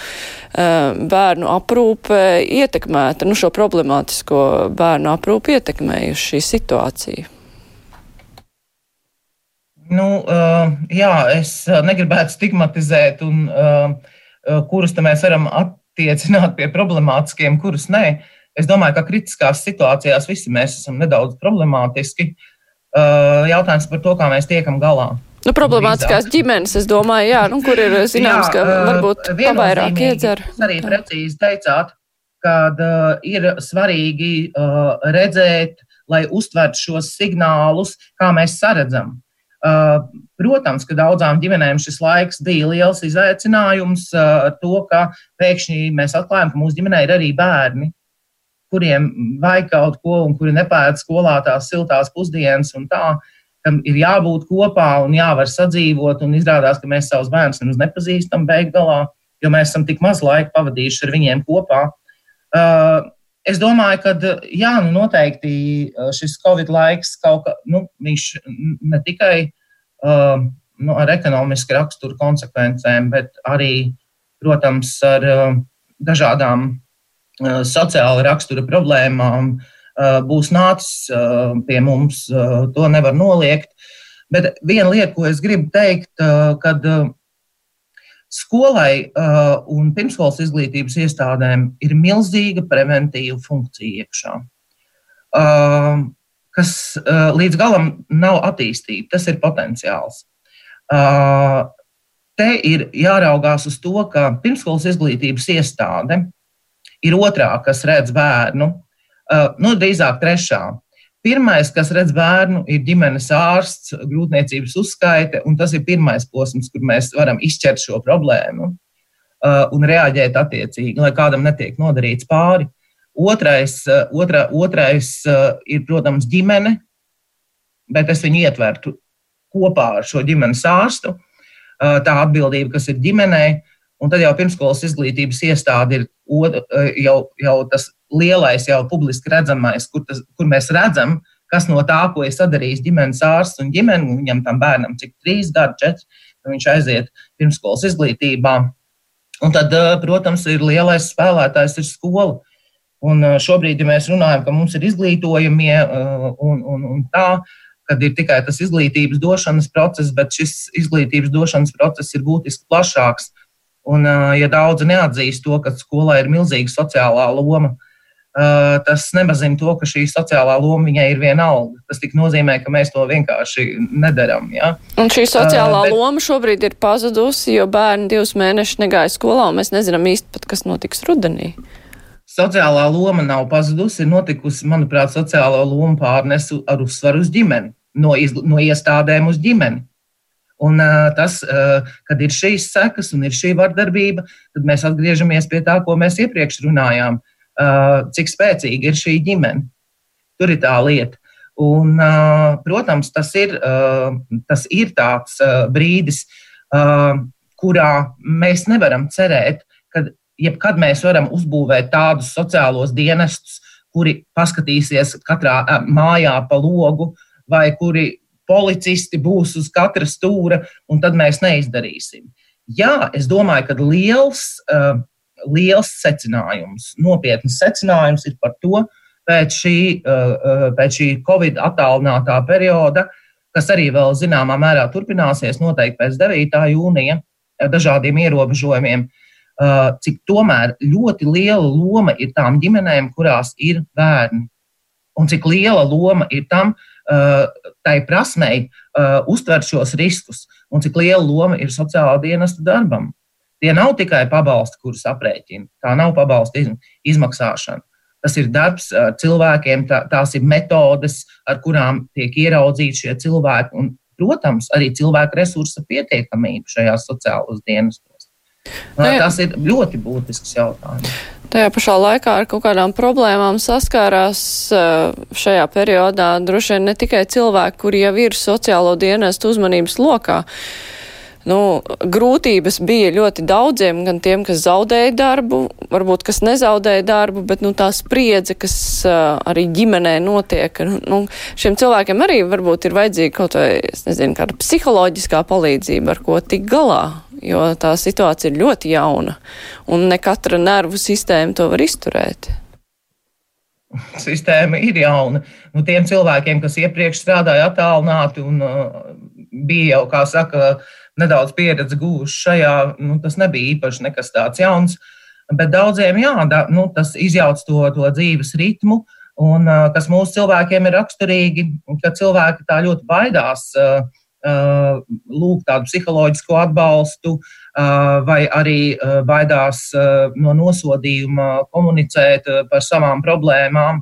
bērnu aprūpe ietekmēta, nu šo problemātisko bērnu aprūpi ietekmējuši šī situācija? Nu, uh, jā, es negribētu stigmatizēt, un, uh, kurus mēs varam attiecināt pie problemātiskiem, kurus nē. Es domāju, ka kritiskās situācijās visi mēs esam nedaudz problemātiski. Jautājums par to, kā mēs tiekam galā. Nu, problemātiskās Drīzāk. ģimenes, es domāju, jā, nu, kur ir zināms, jā, ka varbūt pavairāk iedzer. Jūs arī precīzi teicāt, kad uh, ir svarīgi uh, redzēt, lai uztvertu šos signālus, kā mēs saredzam. Uh, protams, ka daudzām ģimenēm šis laiks bija liels izaicinājums ar to, ka pēkšņi mēs atklājam, ka mūsu ģimenē ir arī bērni, kuriem vajag kaut ko un kuri nepēta skolā tās siltās pusdienas un tā, kam ir jābūt kopā un jāvar sadzīvot. Un izrādās, ka mēs savus bērnus nemaz nepazīstam beig galā, jo mēs esam tik maz laika pavadījuši ar viņiem kopā. Uh, Es domāju, ka jā, nu noteikti šis Covid laiks kaut kā, nu, viņš ne tikai uh, nu, ar ekonomisku raksturu konsekvencēm, bet arī, protams, ar uh, dažādām uh, sociāla rakstura problēmām būs nācis pie mums. To nevar noliegt. Bet viena lieta, ko es gribu teikt, kad Skolai uh, un pirmskolas izglītības iestādēm ir milzīga preventīva funkcija iekšā, uh, kas uh, līdz galam nav attīstīta. Tas ir potenciāls. Uh, te ir jāraugās uz to, ka pirmskolas izglītības iestāde ir otrā, kas redz bērnu, uh, nu, drīzāk trešā. Pirmais, kas redz bērnu, ir ģimenes ārsts, grūtniecības uzskaite, un tas ir pirmais posms, kur mēs varam izķert šo problēmu uh, un reaģēt attiecīgi, lai kādam netiek nodarīts pāri. Otrais, uh, otra, otrais uh, ir, protams, ģimene, bet es viņu ietvertu kopā ar šo ģimenes ārstu. Tā atbildība, kas ir ģimenei, un tad jau pirmskolas izglītības iestāde ir jau, jau tas lielais, jau publiski redzamais, kur, tas, kur mēs redzam, kas no tā, ko ir sadarījis ģimenes ārsts un ģimene, un viņam tam bērnam cik trīs gadi, četri, viņš aiziet pirmskolas izglītībā. Un tad, eh, protams, ir lielais spēlētājs ir skola. Un eh, šobrīd, ja mēs runājam, ka mums ir izglītojamie eh, un, un, un tā, kad ir tikai tas izglītības došanas process, bet šis izglītības došanas process ir būtiski plašāks. Un, ja daudzi neatzīst to, ka skolai ir milzīga sociālā loma, tas nemazina to, ka šī sociālā loma viņai ir vienalga. Tas tik nozīmē, ka mēs to vienkārši nedaram. Ja? Un šī sociālā uh, bet... loma šobrīd ir pazudusi, jo bērni divus mēnešus negāja skolā, un mēs nezinām īsti pat, kas notiks rudenī. Sociālā loma nav pazudusi, ir notikusi, manuprāt, sociālā loma pārnesu ar uzsvaru uz ģimeni, no, iz, no iestādēm uz ģimeni. Un uh, tas, uh, kad ir šīs sekas un ir šī vardarbība, tad mēs atgriežamies pie tā, ko mēs iepriekš runājām. Uh, Uh, cik spēcīga ir šī ģimene. Tur ir tā lieta. Un, uh, protams, tas ir, uh, tas ir tāds brīdis, kurā mēs nevaram cerēt, ka jebkad mēs varam uzbūvēt tādus sociālos dienestus, kuri paskatīsies katrā mājā pa logu, vai kuri policisti būs uz katra stūra, un tad mēs neizdarīsim. Jā, es domāju, ka liels uh, liels secinājums, nopietns secinājums ir par to, pēc šī, uh, uh, pēc šī Covid attālinātā perioda, kas arī vēl zināmā mērā turpināsies noteikti pēc 9. jūnija dažādiem ierobežojumiem, uh, cik tomēr ļoti liela loma ir tām ģimenēm, kurās ir bērni. Un cik liela loma ir tam, tai prasmei uztvert šos riskus, un cik liela loma ir sociālā dienesta darbam. Tie nav tikai pabalsti, kurus aprēķina. Tā nav pabalsta izmaksāšana. Tas ir darbs ar cilvēkiem, tā, tās ir metodes, ar kurām tiek ieraudzīti šie cilvēki. Un, protams, arī cilvēku resursa pietiekamība šajās sociālajos dienestos. Nē. Tas ir ļoti būtisks jautājums. Tajā pašā laikā ar kaut kādām problēmām saskārās šajā periodā droši vien ne tikai cilvēki, kuri jau ir sociālo dienestu uzmanības lokā. Nu, grūtības bija ļoti daudziem, gan tiem, kas zaudēja darbu, varbūt kas nezaudēja darbu, bet nu, tā spriedze, kas uh, arī ģimenē notiek, nu, šiem cilvēkiem arī varbūt ir vajadzīga kaut vai, es nezinu, kāda psiholoģiskā palīdzība, ar ko tik galā, jo tā situācija ir ļoti jauna, un ne katra nervu sistēma to var izturēt sistēma ir jauna. Nu, tiem cilvēkiem, kas iepriekš strādāja attālināti un uh, bija jau, kā saka, nedaudz pieredze gūši šajā, nu, tas nebija īpaši nekas tāds jauns. Bet daudziem, jā, da, nu, tas izjauc to, to dzīves ritmu, un kas mūsu cilvēkiem ir raksturīgi, ka cilvēki tā ļoti baidās lūgt tādu psiholoģisku atbalstu, vai arī baidās no nosodījuma komunicēt par savām problēmām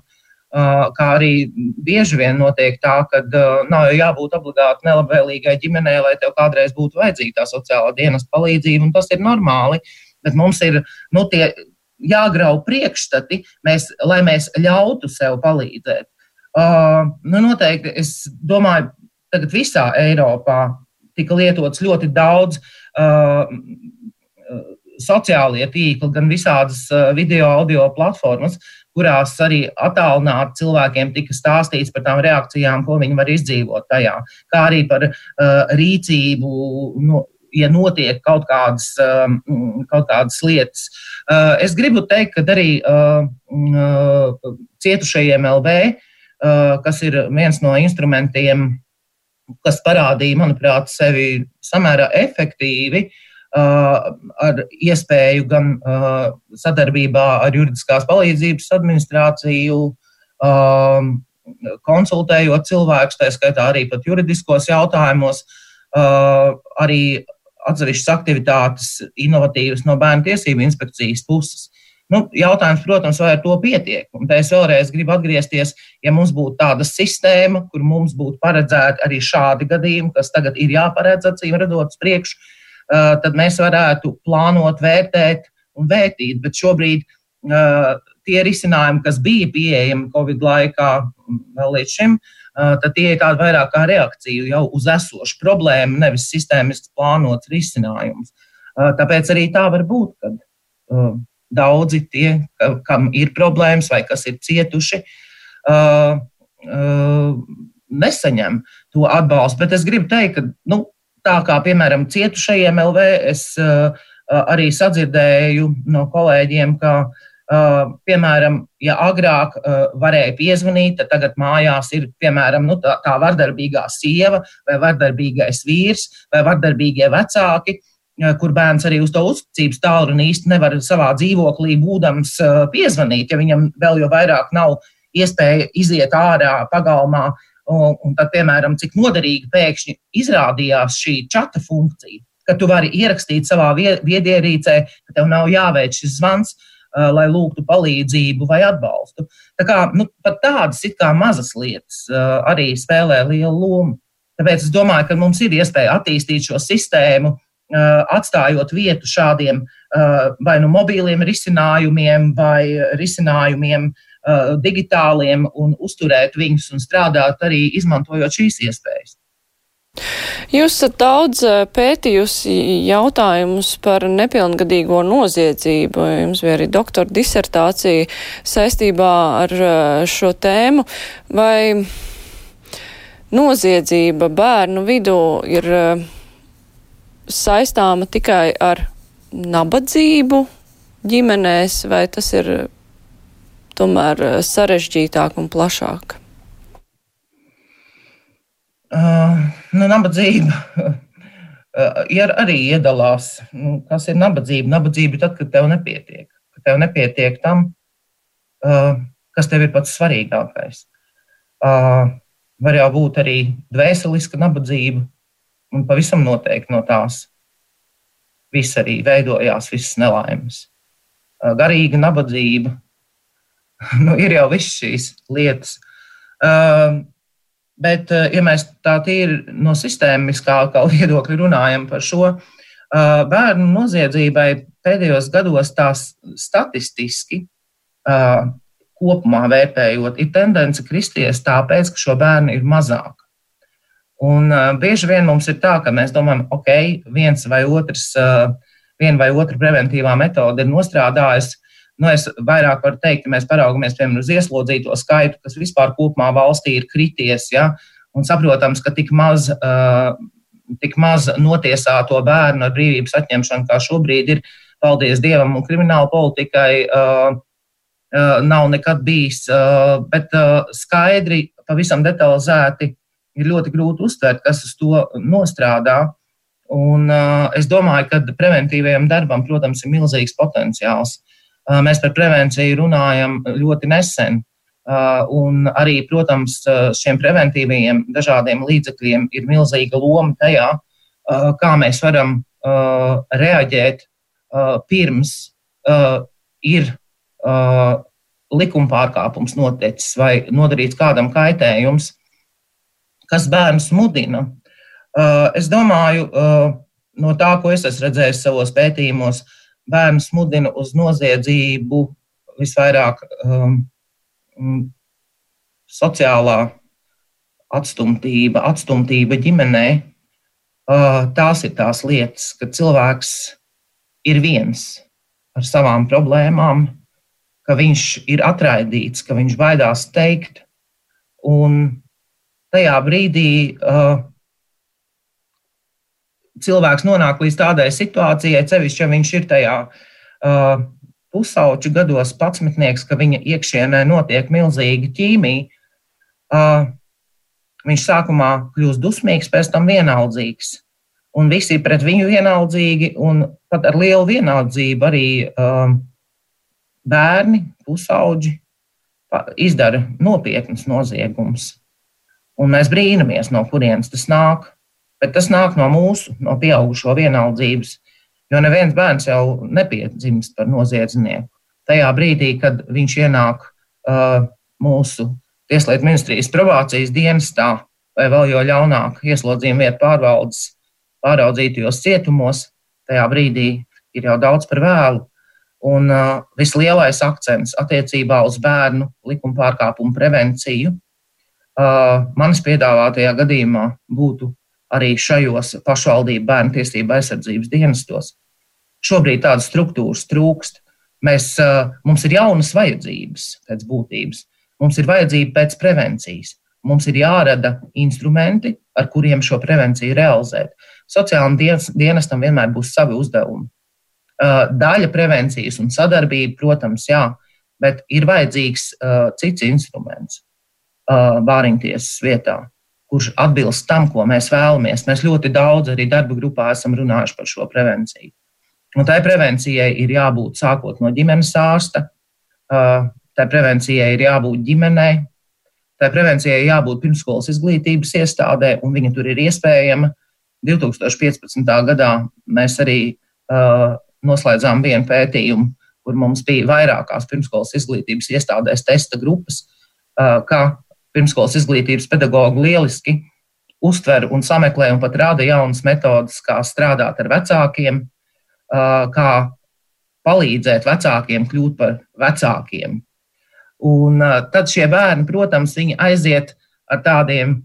kā arī bieži vien notiek tā, ka nav jau jābūt obligāti nelabvēlīgai ģimenei, lai tev kādreiz būtu vajadzīga tā sociālā dienas palīdzība, un tas ir normāli. Bet mums ir nu, tie jāgrauj priekšstati, mēs, lai mēs ļautu sev palīdzēt. Uh, nu, noteikti, es domāju, tagad visā Eiropā tika lietots ļoti daudz uh, sociālie tīkli, gan visādas video, audio platformas, kurās arī attālināti cilvēkiem tika stāstīts par tām reakcijām, ko viņi var izdzīvot tajā, kā arī par uh, rīcību. No, ja notiek kaut kādas, um, kaut kādas lietas. Uh, es gribu teikt, ka arī uh, uh, cietušajiem LV, uh, kas ir viens no instrumentiem, kas parādīja, manuprāt, sevi samērā efektīvi, Uh, ar iespēju gan uh, sadarbībā ar juridiskās palīdzības administrāciju, um, konsultējot cilvēkus, tā skaitā arī pat juridiskos jautājumos, uh, arī atsevišķas aktivitātes, inovatīvas no bērnu tiesību inspekcijas puses. Nu, jautājums, protams, vai ar to pietiek. Un es vēlreiz gribu atgriezties, ja mums būtu tāda sistēma, kur mums būtu paredzēti arī šādi gadījumi, kas tagad ir jāparedz acīm redzot Eh, tad mēs varētu plānot, vērtēt un vērtīt. Bet šobrīd eh, tie risinājumi, kas bija pieejami Covid laikā vēl līdz šim, eh, tad tie ir tādi vairāk kā reakcija jau uz esošu problēmu, nevis sistēmiski plānots risinājums. Tāpēc arī tā var būt, ka daudzi tie, kam ir problēmas vai kas ir cietuši, nesaņem to atbalstu. Bet es gribu teikt, ka nu, Tā kā, piemēram, cietušajiem LV, es uh, arī sadzirdēju no kolēģiem, ka, uh, piemēram, ja agrāk uh, varēja piezvanīt, tad tagad mājās ir, piemēram, nu, tā, tā vardarbīgā sieva vai vardarbīgais vīrs vai vardarbīgie vecāki, kur bērns arī uz to uzticības tālruni īsti nevar savā dzīvoklī būdams piezvanīt, ja viņam vēl jau vairāk nav iespēja iziet ārā pagalmā Un, un tad, piemēram, cik noderīgi pēkšņi izrādījās šī čata funkcija, ka tu vari ierakstīt savā viedierīcē, ka tev nav jāveic šis zvans, lai lūgtu palīdzību vai atbalstu. Tā kā nu, pat tādas it kā mazas lietas arī spēlē lielu lomu. Tāpēc es domāju, ka mums ir iespēja attīstīt šo sistēmu, atstājot vietu šādiem vai nu mobīliem risinājumiem vai risinājumiem Uh, digitāliem un uzturēt viņus un strādāt arī izmantojot šīs iespējas. Jūs esat daudz uh, pētījusi jautājumus par nepilngadīgo noziedzību. Jums bija arī doktora disertācija saistībā ar uh, šo tēmu. Vai noziedzība bērnu vidū ir saistāma tikai ar nabadzību ģimenēs, vai tas ir tomēr eh, sarežģītāk un plašāk? Uh, nu, nabadzība ir arī iedalās. Nu, kas ir nabadzība? Nabadzība ir tad, kad tev nepietiek. Kad tev nepietiek tam, kas tev ir pats svarīgākais. Var jau būt arī dvēseliska nabadzība, un pavisam noteikti no tās viss arī veidojās, visas nelaimes. Garīga nabadzība, nu, ir jau visas šīs lietas. Uh, bet, uh, ja mēs tā tīri no sistēmiskā viedokļa runājam par šo, uh, bērnu noziedzībai pēdējos gados tās statistiski uh, kopumā vērtējot, ir tendence kristies tāpēc, ka šo bērnu ir mazāk. Un uh, bieži vien mums ir tā, ka mēs domājam, ok, viens vai otrs, uh, viena vai otra preventīvā metode ir nostrādājusi. Nu, es vairāk varu teikt, ka mēs paraugamies piemēram uz ieslodzīto skaitu, kas vispār kopumā valstī ir krities. Ja? Un saprotams, ka tik maz, uh, tik maz notiesāto bērnu ar brīvības atņemšanu, kā šobrīd ir, paldies Dievam un krimināla politikai, uh, nav nekad bijis. Bet skaidri, pavisam detalizēti ir ļoti grūti uztvert, kas uz to nostrādā. Un, es domāju, ka preventīvajam darbam, protams, ir milzīgs potenciāls. Uh, mēs par prevenciju runājam ļoti nesen. Uh, un arī, protams, šiem preventīvajiem dažādiem līdzekļiem ir milzīga loma tajā, uh, kā mēs varam uh, reaģēt uh, pirms uh, ir uh, likuma pārkāpums noticis vai nodarīts kādam kaitējums kas bērnus mudina. Uh, es domāju, uh, no tā, ko es esmu redzējis savos pētījumos, bērnus mudina uz noziedzību visvairāk um, mm, sociālā atstumtība, atstumtība ģimenē. Uh, tās ir tās lietas, kad cilvēks ir viens ar savām problēmām, ka viņš ir atraidīts, ka viņš baidās teikt, un tajā brīdī uh, cilvēks nonāk līdz tādai situācijai, sevišķi, ja viņš ir tajā uh, pusauģu gados patsmetnieks, ka viņa iekšienē notiek milzīga ķīmija. Uh, viņš sākumā kļūst dusmīgs, pēc tam vienaldzīgs. Un visi ir pret viņu vienaldzīgi, un pat ar lielu vienaldzību arī uh, bērni, pusauģi izdara nopietnas noziegumus. Un mēs brīnamies, no kurienes tas nāk. Bet tas nāk no mūsu, no pieaugušo vienaldzības. Jo neviens bērns jau nepiedzimst par noziedznieku. Tajā brīdī, kad viņš ienāk uh, mūsu Tieslietu ministrijas probācijas dienestā, vai vēl jo ļaunāk, ieslodzījuma vietu pārvaldes pāraudzītajos cietumos, tajā brīdī ir jau daudz par vēlu. Un uh, vislielais akcents attiecībā uz bērnu likuma pārkāpumu prevenciju manis piedāvātajā gadījumā būtu arī šajos pašvaldību bērnu tiesību aizsardzības dienestos. Šobrīd tādas struktūras trūkst. Mēs, mums ir jaunas vajadzības pēc būtības. Mums ir vajadzība pēc prevencijas. Mums ir jārada instrumenti, ar kuriem šo prevenciju realizēt. Sociālajam dienestam vienmēr būs savi uzdevumi. Daļa prevencijas un sadarbība, protams, jā, bet ir vajadzīgs cits instruments bāriņtiesas vietā, kurš atbilst tam, ko mēs vēlamies. Mēs ļoti daudz arī darba grupā esam runājuši par šo prevenciju. Un tai prevencijai ir jābūt sākot no ģimenes ārsta, tai prevencijai ir jābūt ģimenei, tai prevencijai jābūt pirmskolas izglītības iestādē, un viņa tur ir iespējama. 2015. gadā mēs arī uh, noslēdzām vienu pētījumu, kur mums bija vairākās pirmskolas izglītības iestādēs testa grupas, uh, kā pirmskolas izglītības pedagogi lieliski uztver un sameklē un pat rāda jaunas metodas, kā strādāt ar vecākiem, kā palīdzēt vecākiem kļūt par vecākiem. Un tad šie bērni, protams, viņi aiziet ar tādiem,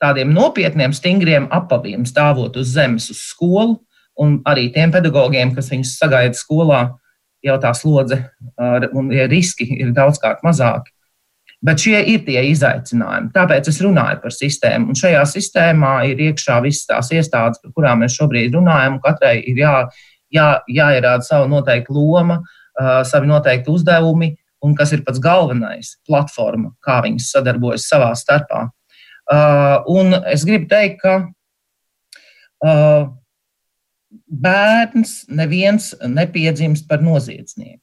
tādiem nopietniem, stingriem apaviem, stāvot uz zemes, uz skolu, un arī tiem pedagogiem, kas viņus sagaida skolā, jau tā slodze un riski ir daudzkārt mazāki. Bet šie ir tie izaicinājumi. Tāpēc es runāju par sistēmu. Un šajā sistēmā ir iekšā visas tās iestādes, par kurām mēs šobrīd runājam. Katrai ir jā, jā, jāierāda sava noteikta loma, uh, savi noteikti uzdevumi, un kas ir pats galvenais - platforma, kā viņas sadarbojas savā starpā. Uh, un es gribu teikt, ka uh, bērns neviens nepiedzimst par noziedznieku.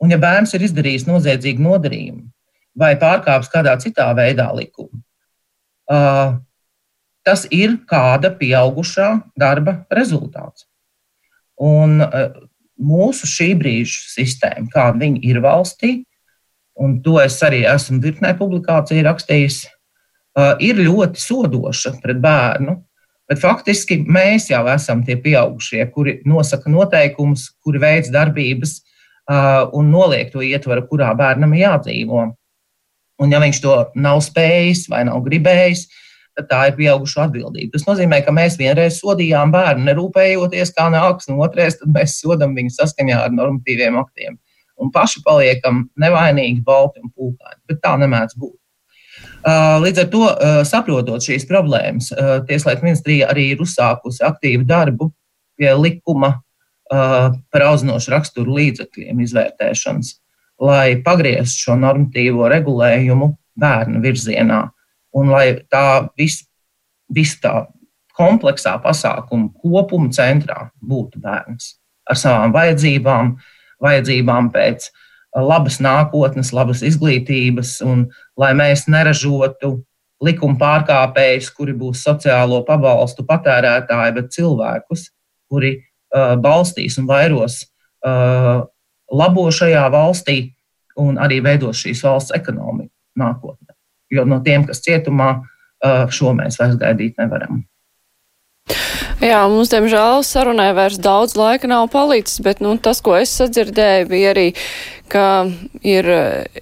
Un ja bērns ir izdarījis noziedzīgu nodarījumu, vai pārkāps kādā citā veidā likumu. Uh, tas ir kāda pieaugušā darba rezultāts. Un uh, mūsu šī brīža sistēma, kāda viņa ir valstī, un to es arī esmu virknē publikāciju rakstījis, uh, ir ļoti sodoša pret bērnu. Bet faktiski mēs jau esam tie pieaugušie, kuri nosaka noteikumus, kuri veids darbības uh, un noliek to ietvaru, kurā bērnam ir jādzīvo. Un, ja viņš to nav spējis vai nav gribējis, tad tā ir pieaugušu atbildība. Tas nozīmē, ka mēs vienreiz sodījām bērnu, nerūpējoties, kā nāks, un otrais, tad mēs sodam viņu saskaņā ar normatīviem aktiem. Un paši paliekam nevainīgi, balti un pūkaini. Bet tā nemēdz būt. Līdz ar to, saprotot šīs problēmas, Tieslietu ministrija arī ir uzsākusi aktīvu darbu pie likuma par audzinošu raksturu līdzekļiem izvērtēšanas, lai pagrieztu šo normatīvo regulējumu bērnu virzienā un lai tā viss vis tā kompleksā pasākuma kopuma centrā būtu bērns ar savām vajadzībām, vajadzībām pēc labas nākotnes, labas izglītības, un lai mēs neražotu likuma pārkāpējus, kuri būs sociālo pabalstu patērētāji, bet cilvēkus, kuri uh, balstīs un vairos uh, labo šajā valstī un arī veidos šīs valsts ekonomiku nākotnē. Jo no tiem, kas cietumā, uh, šo mēs vairs gaidīt nevaram. Jā, mums, diemžēl, sarunai vairs daudz laika nav palicis, bet nu, tas, ko es sadzirdēju, bija arī, ka ir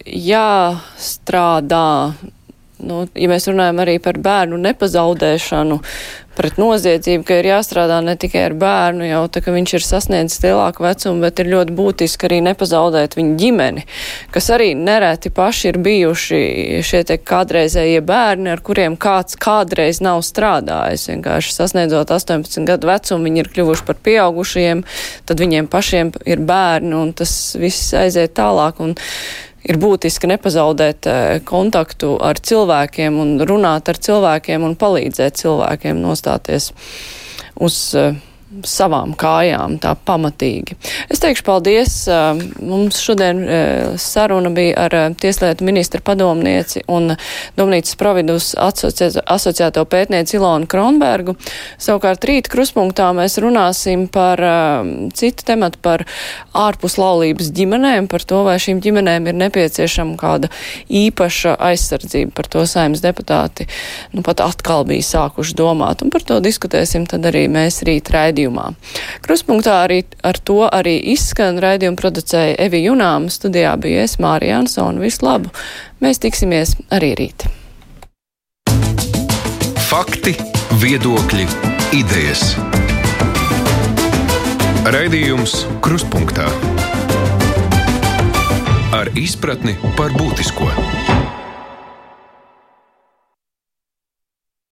jāstrādā nu, ja mēs runājam arī par bērnu nepazaudēšanu, pret noziedzību, ka ir jāstrādā ne tikai ar bērnu, jau tā, ka viņš ir sasniedzis lielāku vecumu, bet ir ļoti būtiski arī nepazaudēt viņa ģimeni, kas arī nereti paši ir bijuši šie te kādreizējie bērni, ar kuriem kāds kādreiz nav strādājis. Vienkārši sasniedzot 18 gadu vecumu, viņi ir kļuvuši par pieaugušajiem, tad viņiem pašiem ir bērni, un tas viss aiziet tālāk. Un ir būtiski nepazaudēt eh, kontaktu ar cilvēkiem un runāt ar cilvēkiem un palīdzēt cilvēkiem nostāties uz uh, savām kājām tā pamatīgi. Es teikšu paldies. Mums šodien saruna bija ar Tieslietu ministra padomnieci un Domnīcas providus asociēto pētnieci Ilonu Kronbergu. Savukārt rīt kruspunktā mēs runāsim par citu tematu, par ārpus laulības ģimenēm, par to, vai šīm ģimenēm ir nepieciešama kāda īpaša aizsardzība. Par to saimnes deputāti nu, pat atkal bija sākuši domāt, un par to diskutēsim tad arī mēs rīt raidījumā raidījumā. Kruspunktā arī ar to arī izskan raidījumu producēja Evi Junāma, studijā bija es Mārija Ansona. Visu labu! Mēs tiksimies arī rīt. Fakti, viedokļi, idejas. Raidījums Kruspunkta ar izpratni par būtisko.